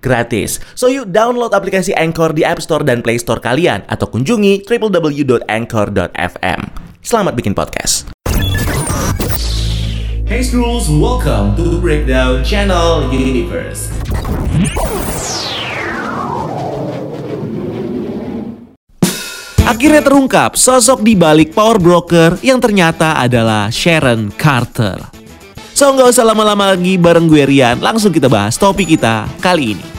gratis. So yuk download aplikasi Anchor di App Store dan Play Store kalian atau kunjungi www.anchor.fm. Selamat bikin podcast. Hey Scrolls, welcome to Breakdown Channel Universe. Akhirnya terungkap sosok di balik power broker yang ternyata adalah Sharon Carter. So nggak usah lama-lama lagi bareng gue Rian, langsung kita bahas topik kita kali ini.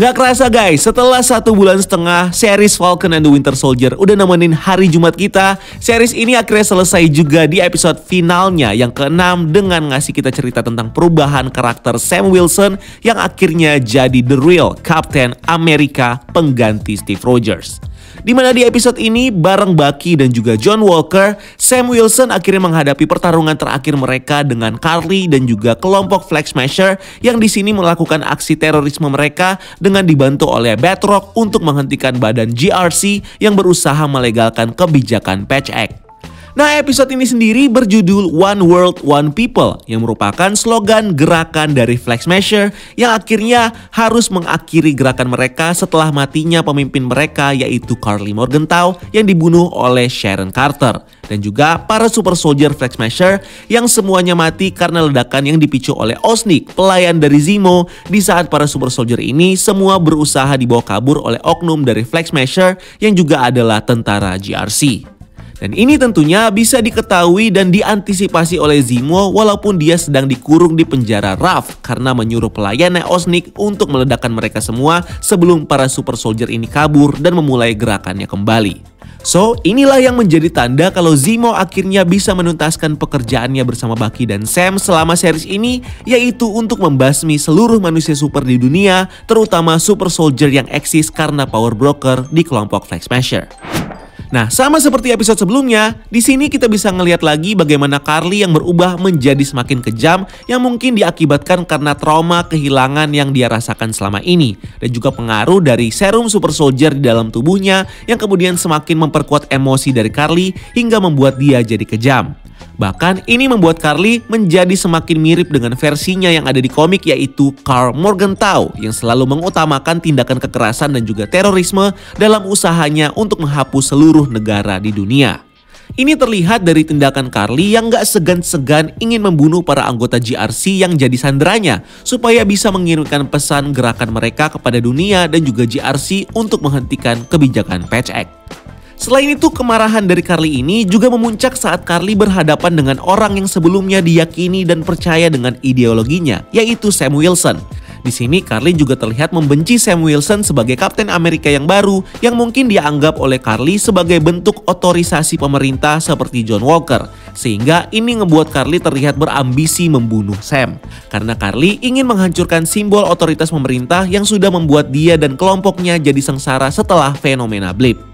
Nggak kerasa guys, setelah satu bulan setengah, series Falcon and the Winter Soldier udah nemenin hari Jumat kita. Series ini akhirnya selesai juga di episode finalnya yang keenam dengan ngasih kita cerita tentang perubahan karakter Sam Wilson yang akhirnya jadi the real Captain America pengganti Steve Rogers. Di mana di episode ini bareng Bucky dan juga John Walker, Sam Wilson akhirnya menghadapi pertarungan terakhir mereka dengan Carly dan juga kelompok Flag Smasher yang di sini melakukan aksi terorisme mereka dengan dibantu oleh Batroc untuk menghentikan badan GRC yang berusaha melegalkan kebijakan Patch Act. Nah episode ini sendiri berjudul One World One People yang merupakan slogan gerakan dari Flag Smasher yang akhirnya harus mengakhiri gerakan mereka setelah matinya pemimpin mereka yaitu Carly Morgenthau yang dibunuh oleh Sharon Carter dan juga para super soldier Flag Smasher yang semuanya mati karena ledakan yang dipicu oleh Osnik, pelayan dari Zemo di saat para super soldier ini semua berusaha dibawa kabur oleh oknum dari Flag Smasher yang juga adalah tentara GRC. Dan ini tentunya bisa diketahui dan diantisipasi oleh Zemo walaupun dia sedang dikurung di penjara Raf karena menyuruh pelayannya Osnik untuk meledakkan mereka semua sebelum para super soldier ini kabur dan memulai gerakannya kembali. So, inilah yang menjadi tanda kalau Zemo akhirnya bisa menuntaskan pekerjaannya bersama Bucky dan Sam selama series ini, yaitu untuk membasmi seluruh manusia super di dunia, terutama super soldier yang eksis karena power broker di kelompok Flag Smasher. Nah, sama seperti episode sebelumnya, di sini kita bisa ngelihat lagi bagaimana Carly yang berubah menjadi semakin kejam yang mungkin diakibatkan karena trauma kehilangan yang dia rasakan selama ini dan juga pengaruh dari serum super soldier di dalam tubuhnya yang kemudian semakin memperkuat emosi dari Carly hingga membuat dia jadi kejam. Bahkan ini membuat Carly menjadi semakin mirip dengan versinya yang ada di komik yaitu Carl Morgenthau yang selalu mengutamakan tindakan kekerasan dan juga terorisme dalam usahanya untuk menghapus seluruh negara di dunia. Ini terlihat dari tindakan Carly yang gak segan-segan ingin membunuh para anggota GRC yang jadi sandranya supaya bisa mengirimkan pesan gerakan mereka kepada dunia dan juga GRC untuk menghentikan kebijakan Patch Act. Selain itu, kemarahan dari Carly ini juga memuncak saat Carly berhadapan dengan orang yang sebelumnya diyakini dan percaya dengan ideologinya, yaitu Sam Wilson. Di sini Carly juga terlihat membenci Sam Wilson sebagai Kapten Amerika yang baru yang mungkin dianggap oleh Carly sebagai bentuk otorisasi pemerintah seperti John Walker. Sehingga ini ngebuat Carly terlihat berambisi membunuh Sam. Karena Carly ingin menghancurkan simbol otoritas pemerintah yang sudah membuat dia dan kelompoknya jadi sengsara setelah fenomena Blip.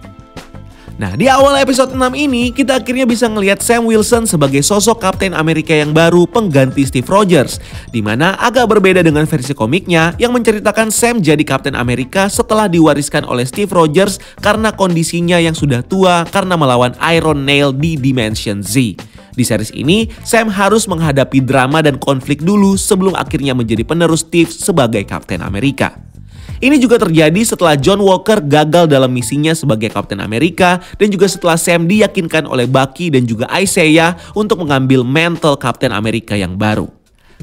Nah, di awal episode 6 ini, kita akhirnya bisa ngelihat Sam Wilson sebagai sosok Kapten Amerika yang baru pengganti Steve Rogers. di mana agak berbeda dengan versi komiknya yang menceritakan Sam jadi Kapten Amerika setelah diwariskan oleh Steve Rogers karena kondisinya yang sudah tua karena melawan Iron Nail di Dimension Z. Di series ini, Sam harus menghadapi drama dan konflik dulu sebelum akhirnya menjadi penerus Steve sebagai Kapten Amerika. Ini juga terjadi setelah John Walker gagal dalam misinya sebagai Kapten Amerika dan juga setelah Sam diyakinkan oleh Bucky dan juga Isaiah untuk mengambil mantle Kapten Amerika yang baru.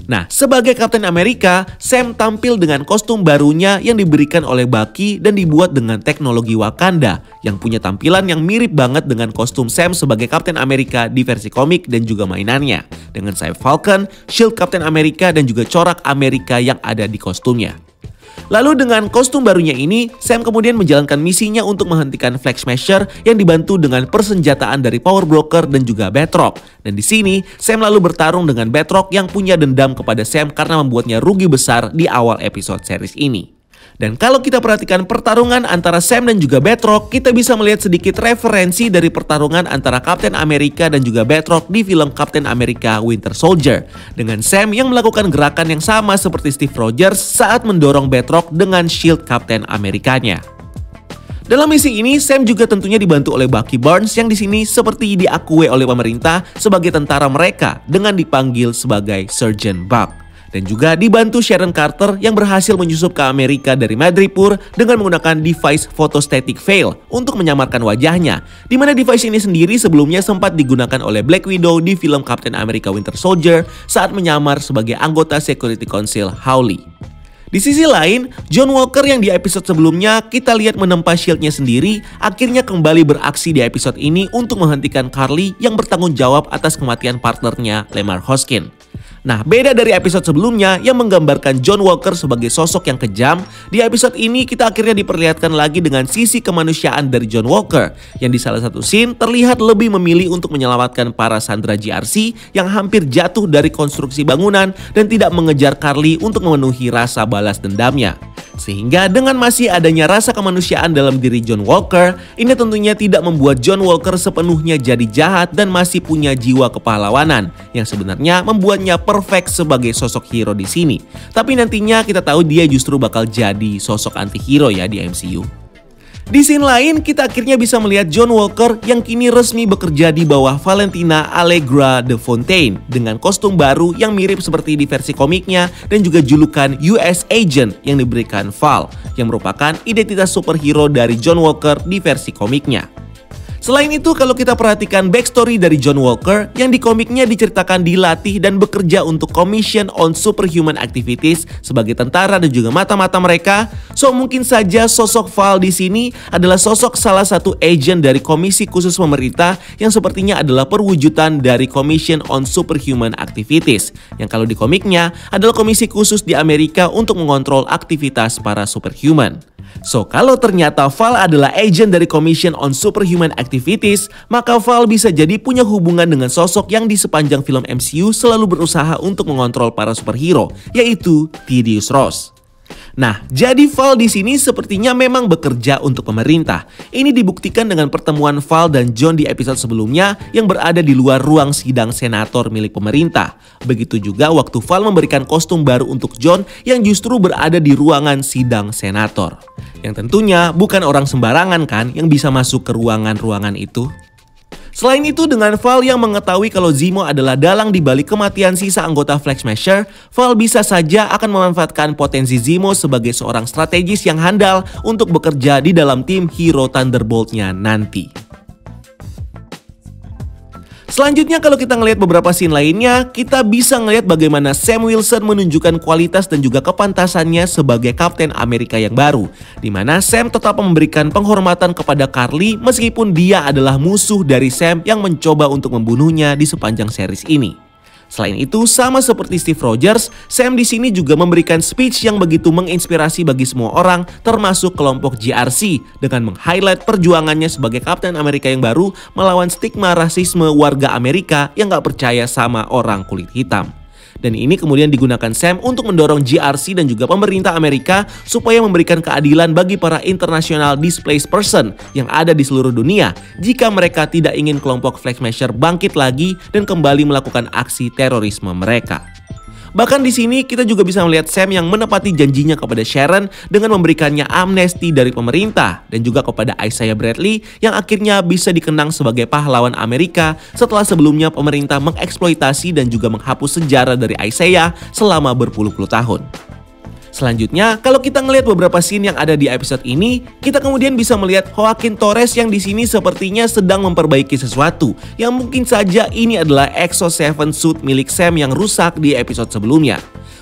Nah, sebagai Kapten Amerika, Sam tampil dengan kostum barunya yang diberikan oleh Bucky dan dibuat dengan teknologi Wakanda yang punya tampilan yang mirip banget dengan kostum Sam sebagai Kapten Amerika di versi komik dan juga mainannya. Dengan sayap Falcon, shield Kapten Amerika dan juga corak Amerika yang ada di kostumnya. Lalu dengan kostum barunya ini, Sam kemudian menjalankan misinya untuk menghentikan Flag Smasher yang dibantu dengan persenjataan dari Power Broker dan juga Batroc. Dan di sini, Sam lalu bertarung dengan Batroc yang punya dendam kepada Sam karena membuatnya rugi besar di awal episode series ini. Dan kalau kita perhatikan pertarungan antara Sam dan juga Batroc, kita bisa melihat sedikit referensi dari pertarungan antara Captain America dan juga Batroc di film Captain America Winter Soldier. Dengan Sam yang melakukan gerakan yang sama seperti Steve Rogers saat mendorong Batroc dengan shield Captain Amerikanya. Dalam misi ini, Sam juga tentunya dibantu oleh Bucky Barnes yang di sini seperti diakui oleh pemerintah sebagai tentara mereka dengan dipanggil sebagai Sergeant Buck dan juga dibantu Sharon Carter yang berhasil menyusup ke Amerika dari Madripoor dengan menggunakan device photostatic veil untuk menyamarkan wajahnya. Di mana device ini sendiri sebelumnya sempat digunakan oleh Black Widow di film Captain America Winter Soldier saat menyamar sebagai anggota Security Council Howley. Di sisi lain, John Walker yang di episode sebelumnya kita lihat menempa shieldnya sendiri akhirnya kembali beraksi di episode ini untuk menghentikan Carly yang bertanggung jawab atas kematian partnernya Lemar Hoskin. Nah, beda dari episode sebelumnya yang menggambarkan John Walker sebagai sosok yang kejam, di episode ini kita akhirnya diperlihatkan lagi dengan sisi kemanusiaan dari John Walker, yang di salah satu scene terlihat lebih memilih untuk menyelamatkan para sandera GRC yang hampir jatuh dari konstruksi bangunan dan tidak mengejar Carly untuk memenuhi rasa balas dendamnya. Sehingga dengan masih adanya rasa kemanusiaan dalam diri John Walker, ini tentunya tidak membuat John Walker sepenuhnya jadi jahat dan masih punya jiwa kepahlawanan yang sebenarnya membuatnya perfect sebagai sosok hero di sini. Tapi nantinya kita tahu dia justru bakal jadi sosok anti-hero ya di MCU. Di scene lain, kita akhirnya bisa melihat John Walker yang kini resmi bekerja di bawah Valentina Allegra de Fontaine dengan kostum baru yang mirip seperti di versi komiknya dan juga julukan US Agent yang diberikan Val yang merupakan identitas superhero dari John Walker di versi komiknya. Selain itu, kalau kita perhatikan backstory dari John Walker, yang di komiknya diceritakan dilatih dan bekerja untuk Commission on Superhuman Activities sebagai tentara dan juga mata-mata mereka, so mungkin saja sosok Val di sini adalah sosok salah satu agent dari Komisi Khusus Pemerintah yang sepertinya adalah perwujudan dari Commission on Superhuman Activities, yang kalau di komiknya adalah komisi khusus di Amerika untuk mengontrol aktivitas para superhuman. So, kalau ternyata Val adalah agent dari Commission on Superhuman Activities, maka Val bisa jadi punya hubungan dengan sosok yang di sepanjang film MCU selalu berusaha untuk mengontrol para superhero, yaitu Thaddeus Ross. Nah, jadi Val di sini sepertinya memang bekerja untuk pemerintah. Ini dibuktikan dengan pertemuan Val dan John di episode sebelumnya yang berada di luar ruang sidang senator milik pemerintah. Begitu juga waktu Val memberikan kostum baru untuk John yang justru berada di ruangan sidang senator. Yang tentunya bukan orang sembarangan kan yang bisa masuk ke ruangan-ruangan itu. Selain itu, dengan Val yang mengetahui kalau Zemo adalah dalang di balik kematian sisa anggota Flag Smasher, Val bisa saja akan memanfaatkan potensi Zemo sebagai seorang strategis yang handal untuk bekerja di dalam tim hero Thunderbolt-nya nanti. Selanjutnya kalau kita ngelihat beberapa scene lainnya, kita bisa ngelihat bagaimana Sam Wilson menunjukkan kualitas dan juga kepantasannya sebagai Kapten Amerika yang baru. Di mana Sam tetap memberikan penghormatan kepada Carly meskipun dia adalah musuh dari Sam yang mencoba untuk membunuhnya di sepanjang series ini. Selain itu, sama seperti Steve Rogers, Sam di sini juga memberikan speech yang begitu menginspirasi bagi semua orang, termasuk kelompok GRC, dengan meng-highlight perjuangannya sebagai Kapten Amerika yang baru melawan stigma rasisme warga Amerika yang gak percaya sama orang kulit hitam. Dan ini kemudian digunakan Sam untuk mendorong GRC dan juga pemerintah Amerika supaya memberikan keadilan bagi para international displaced person yang ada di seluruh dunia jika mereka tidak ingin kelompok Flag Smasher bangkit lagi dan kembali melakukan aksi terorisme mereka. Bahkan di sini kita juga bisa melihat Sam yang menepati janjinya kepada Sharon dengan memberikannya amnesti dari pemerintah dan juga kepada Isaiah Bradley yang akhirnya bisa dikenang sebagai pahlawan Amerika setelah sebelumnya pemerintah mengeksploitasi dan juga menghapus sejarah dari Isaiah selama berpuluh-puluh tahun. Selanjutnya, kalau kita ngelihat beberapa scene yang ada di episode ini, kita kemudian bisa melihat Joaquin Torres yang di sini sepertinya sedang memperbaiki sesuatu, yang mungkin saja ini adalah Exo 7 suit milik Sam yang rusak di episode sebelumnya.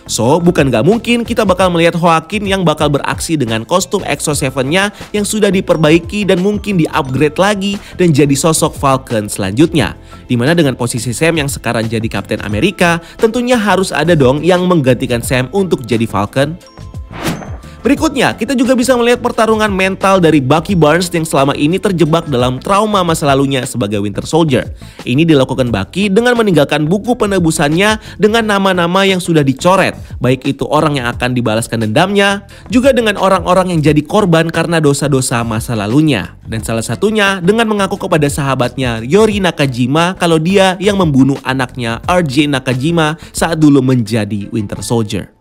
So, bukan gak mungkin kita bakal melihat Joaquin yang bakal beraksi dengan kostum Exo 7-nya yang sudah diperbaiki dan mungkin di-upgrade lagi dan jadi sosok Falcon selanjutnya. Di mana dengan posisi Sam yang sekarang jadi Kapten Amerika, tentunya harus ada dong yang menggantikan Sam untuk jadi Falcon. Berikutnya, kita juga bisa melihat pertarungan mental dari Bucky Barnes yang selama ini terjebak dalam trauma masa lalunya sebagai Winter Soldier. Ini dilakukan Bucky dengan meninggalkan buku penebusannya dengan nama-nama yang sudah dicoret, baik itu orang yang akan dibalaskan dendamnya, juga dengan orang-orang yang jadi korban karena dosa-dosa masa lalunya. Dan salah satunya dengan mengaku kepada sahabatnya Yori Nakajima kalau dia yang membunuh anaknya RJ Nakajima saat dulu menjadi Winter Soldier.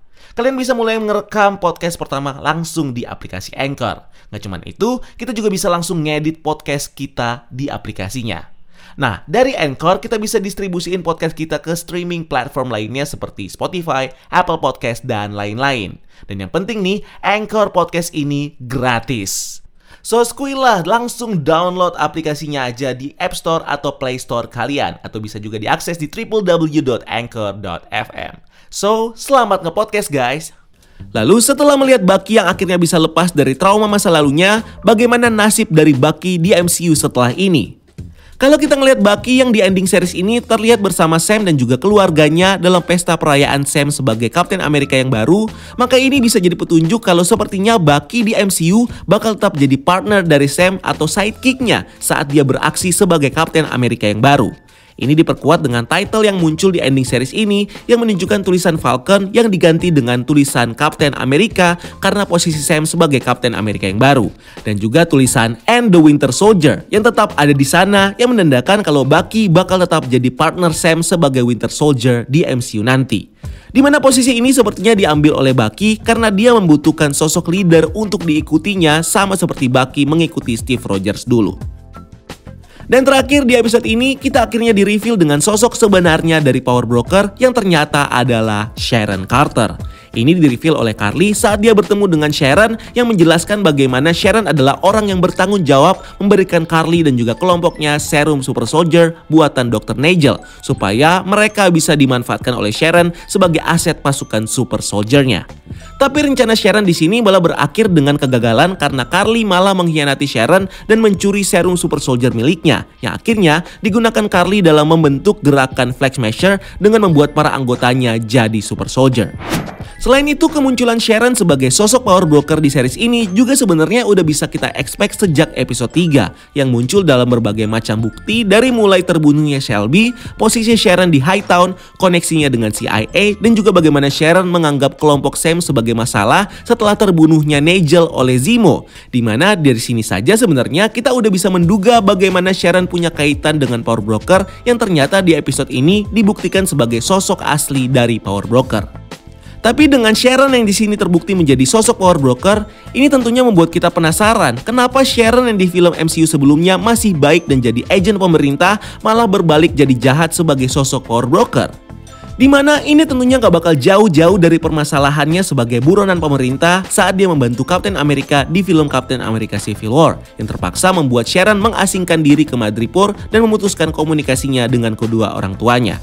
Kalian bisa mulai merekam podcast pertama langsung di aplikasi Anchor. Nggak cuma itu, kita juga bisa langsung ngedit podcast kita di aplikasinya. Nah, dari Anchor kita bisa distribusiin podcast kita ke streaming platform lainnya seperti Spotify, Apple Podcast, dan lain-lain. Dan yang penting nih, Anchor Podcast ini gratis. So skuilah langsung download aplikasinya aja di App Store atau Play Store kalian atau bisa juga diakses di www.anchor.fm. So, selamat nge-podcast guys. Lalu setelah melihat Bucky yang akhirnya bisa lepas dari trauma masa lalunya, bagaimana nasib dari Bucky di MCU setelah ini? Kalau kita ngelihat Bucky yang di ending series ini terlihat bersama Sam dan juga keluarganya dalam pesta perayaan Sam sebagai Captain Amerika yang baru, maka ini bisa jadi petunjuk kalau sepertinya Bucky di MCU bakal tetap jadi partner dari Sam atau sidekicknya saat dia beraksi sebagai Captain Amerika yang baru. Ini diperkuat dengan title yang muncul di ending series ini yang menunjukkan tulisan Falcon yang diganti dengan tulisan Captain America karena posisi Sam sebagai Captain America yang baru. Dan juga tulisan And the Winter Soldier yang tetap ada di sana yang menandakan kalau Bucky bakal tetap jadi partner Sam sebagai Winter Soldier di MCU nanti. Di mana posisi ini sepertinya diambil oleh Bucky karena dia membutuhkan sosok leader untuk diikutinya sama seperti Bucky mengikuti Steve Rogers dulu. Dan terakhir di episode ini kita akhirnya di-reveal dengan sosok sebenarnya dari Power Broker yang ternyata adalah Sharon Carter. Ini di-reveal oleh Carly saat dia bertemu dengan Sharon yang menjelaskan bagaimana Sharon adalah orang yang bertanggung jawab memberikan Carly dan juga kelompoknya serum super soldier buatan Dr. Nigel supaya mereka bisa dimanfaatkan oleh Sharon sebagai aset pasukan super soldiernya. Tapi rencana Sharon di sini malah berakhir dengan kegagalan karena Carly malah mengkhianati Sharon dan mencuri serum super soldier miliknya yang akhirnya digunakan Carly dalam membentuk gerakan Flag Smasher dengan membuat para anggotanya jadi super soldier. Selain itu, kemunculan Sharon sebagai sosok power broker di series ini juga sebenarnya udah bisa kita expect sejak episode 3 yang muncul dalam berbagai macam bukti dari mulai terbunuhnya Shelby, posisi Sharon di Hightown, koneksinya dengan CIA, dan juga bagaimana Sharon menganggap kelompok Sam sebagai masalah setelah terbunuhnya Nigel oleh Zemo. Di mana dari sini saja sebenarnya kita udah bisa menduga bagaimana Sharon punya kaitan dengan power broker yang ternyata di episode ini dibuktikan sebagai sosok asli dari power broker. Tapi dengan Sharon yang di sini terbukti menjadi sosok power broker, ini tentunya membuat kita penasaran kenapa Sharon yang di film MCU sebelumnya masih baik dan jadi agen pemerintah malah berbalik jadi jahat sebagai sosok power broker. Di mana ini tentunya gak bakal jauh-jauh dari permasalahannya sebagai buronan pemerintah saat dia membantu Captain America di film Captain America Civil War yang terpaksa membuat Sharon mengasingkan diri ke Madripoor dan memutuskan komunikasinya dengan kedua orang tuanya.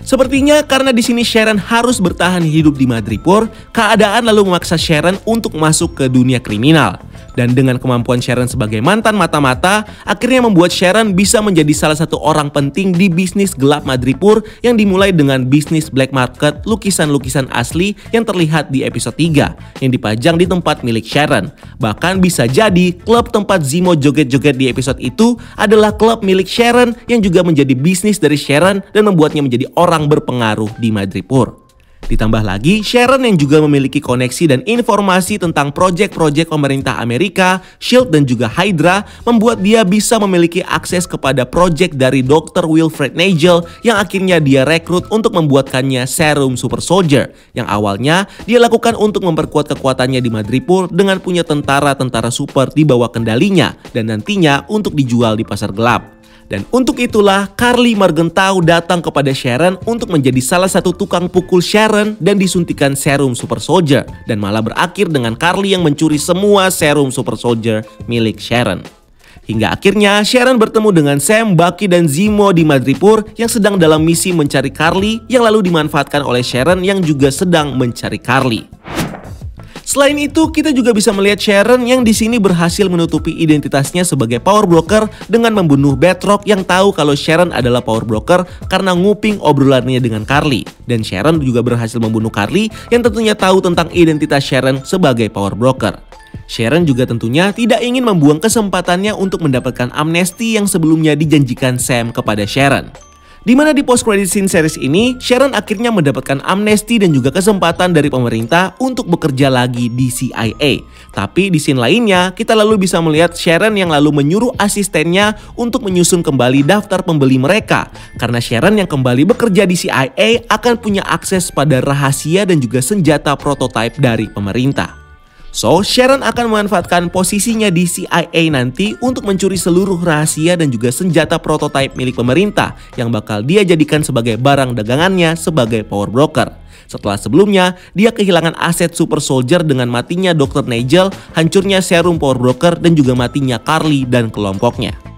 Sepertinya karena di sini Sharon harus bertahan hidup di Madripoor, keadaan lalu memaksa Sharon untuk masuk ke dunia kriminal. Dan dengan kemampuan Sharon sebagai mantan mata-mata, akhirnya membuat Sharon bisa menjadi salah satu orang penting di bisnis gelap Madripoor yang dimulai dengan bisnis black market lukisan-lukisan asli yang terlihat di episode 3 yang dipajang di tempat milik Sharon. Bahkan bisa jadi klub tempat Zimo joget-joget di episode itu adalah klub milik Sharon yang juga menjadi bisnis dari Sharon dan membuatnya menjadi orang orang berpengaruh di Madripoor. Ditambah lagi, Sharon yang juga memiliki koneksi dan informasi tentang proyek-proyek pemerintah Amerika, SHIELD dan juga Hydra membuat dia bisa memiliki akses kepada proyek dari Dr. Wilfred Nigel yang akhirnya dia rekrut untuk membuatkannya serum super soldier yang awalnya dia lakukan untuk memperkuat kekuatannya di Madripoor dengan punya tentara-tentara super di bawah kendalinya dan nantinya untuk dijual di pasar gelap. Dan untuk itulah Carly Morgenthau datang kepada Sharon untuk menjadi salah satu tukang pukul Sharon dan disuntikan serum super soldier dan malah berakhir dengan Carly yang mencuri semua serum super soldier milik Sharon. Hingga akhirnya Sharon bertemu dengan Sam, Bucky, dan Zemo di Madripoor yang sedang dalam misi mencari Carly yang lalu dimanfaatkan oleh Sharon yang juga sedang mencari Carly. Selain itu, kita juga bisa melihat Sharon yang di sini berhasil menutupi identitasnya sebagai power broker dengan membunuh Bedrock yang tahu kalau Sharon adalah power broker karena nguping obrolannya dengan Carly. Dan Sharon juga berhasil membunuh Carly yang tentunya tahu tentang identitas Sharon sebagai power broker. Sharon juga tentunya tidak ingin membuang kesempatannya untuk mendapatkan amnesti yang sebelumnya dijanjikan Sam kepada Sharon. Di mana di post credit scene series ini, Sharon akhirnya mendapatkan amnesti dan juga kesempatan dari pemerintah untuk bekerja lagi di CIA. Tapi di scene lainnya, kita lalu bisa melihat Sharon yang lalu menyuruh asistennya untuk menyusun kembali daftar pembeli mereka. Karena Sharon yang kembali bekerja di CIA akan punya akses pada rahasia dan juga senjata prototipe dari pemerintah. So, Sharon akan memanfaatkan posisinya di CIA nanti untuk mencuri seluruh rahasia dan juga senjata prototipe milik pemerintah yang bakal dia jadikan sebagai barang dagangannya sebagai power broker. Setelah sebelumnya, dia kehilangan aset super soldier dengan matinya Dr. Nigel, hancurnya serum power broker, dan juga matinya Carly dan kelompoknya.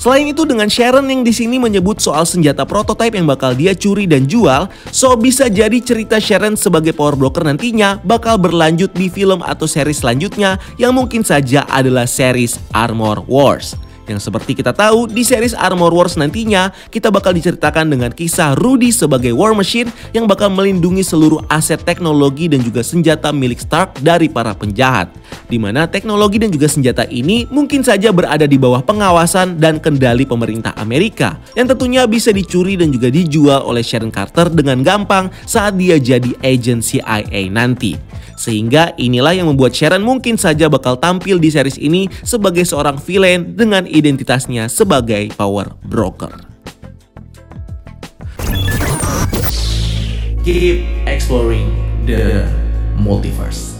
Selain itu dengan Sharon yang di sini menyebut soal senjata prototipe yang bakal dia curi dan jual, so bisa jadi cerita Sharon sebagai power broker nantinya bakal berlanjut di film atau seri selanjutnya yang mungkin saja adalah series Armor Wars. Yang seperti kita tahu, di series Armor Wars nantinya, kita bakal diceritakan dengan kisah Rudy sebagai War Machine yang bakal melindungi seluruh aset teknologi dan juga senjata milik Stark dari para penjahat. Di mana teknologi dan juga senjata ini mungkin saja berada di bawah pengawasan dan kendali pemerintah Amerika, yang tentunya bisa dicuri dan juga dijual oleh Sharon Carter dengan gampang saat dia jadi agent CIA nanti. Sehingga inilah yang membuat Sharon mungkin saja bakal tampil di series ini sebagai seorang villain dengan identitasnya sebagai power broker. Keep exploring the multiverse.